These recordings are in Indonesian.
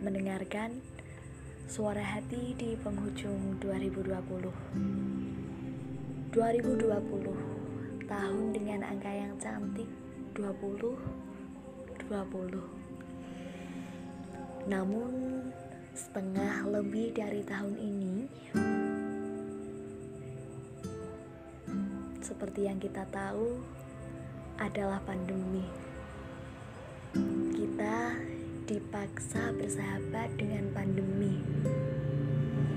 Mendengarkan suara hati di penghujung 2020 2020 Tahun dengan angka yang cantik 20 20 Namun setengah lebih dari tahun ini Seperti yang kita tahu adalah pandemi dipaksa bersahabat dengan pandemi.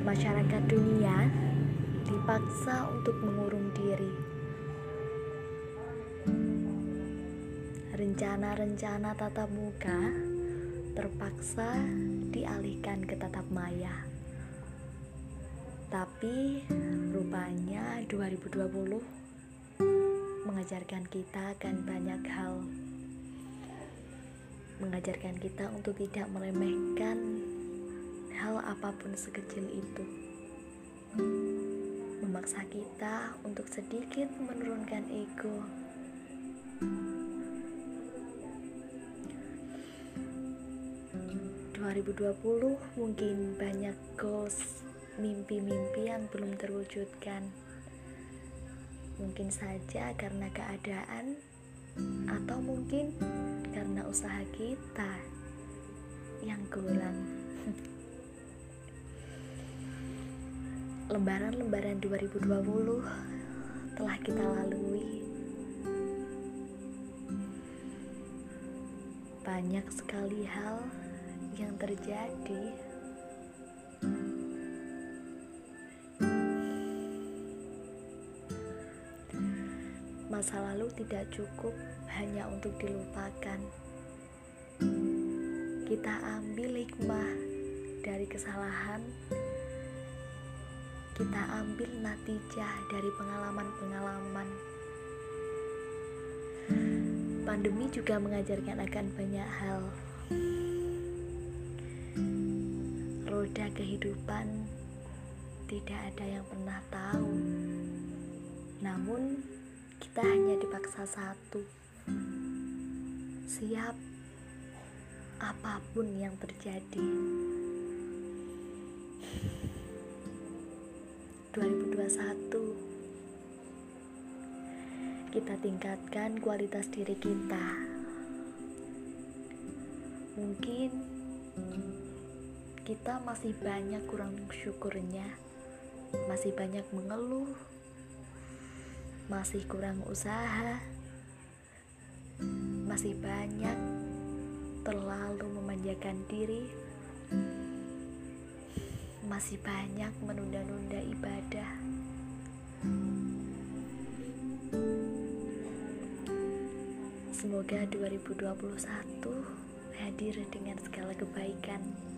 Masyarakat dunia dipaksa untuk mengurung diri. Rencana-rencana tatap muka terpaksa dialihkan ke tatap maya. Tapi rupanya 2020 mengajarkan kita akan banyak hal mengajarkan kita untuk tidak meremehkan hal apa pun sekecil itu. Memaksa kita untuk sedikit menurunkan ego. ...2020 mungkin banyak goals, mimpi-mimpi yang belum terwujudkan. Mungkin saja karena keadaan atau mungkin karena usaha kita yang kurang. Lembaran-lembaran 2020 telah kita lalui. Banyak sekali hal yang terjadi. Masa lalu tidak cukup hanya untuk dilupakan. Kita ambil hikmah dari kesalahan, kita ambil natijah dari pengalaman-pengalaman. Pandemi juga mengajarkan akan banyak hal. Roda kehidupan tidak ada yang pernah tahu. Namun, kita hanya dipaksa satu siap apa pun yang terjadi. 2021 kita tingkatkan kualitas diri kita. Mungkin kita masih banyak kurang syukurnya masih banyak mengeluh masih kurang usaha, masih banyak terlalu memanjakan diri, masih banyak menunda-nunda ibadah. Semoga 2021 hadir dengan segala kebaikan.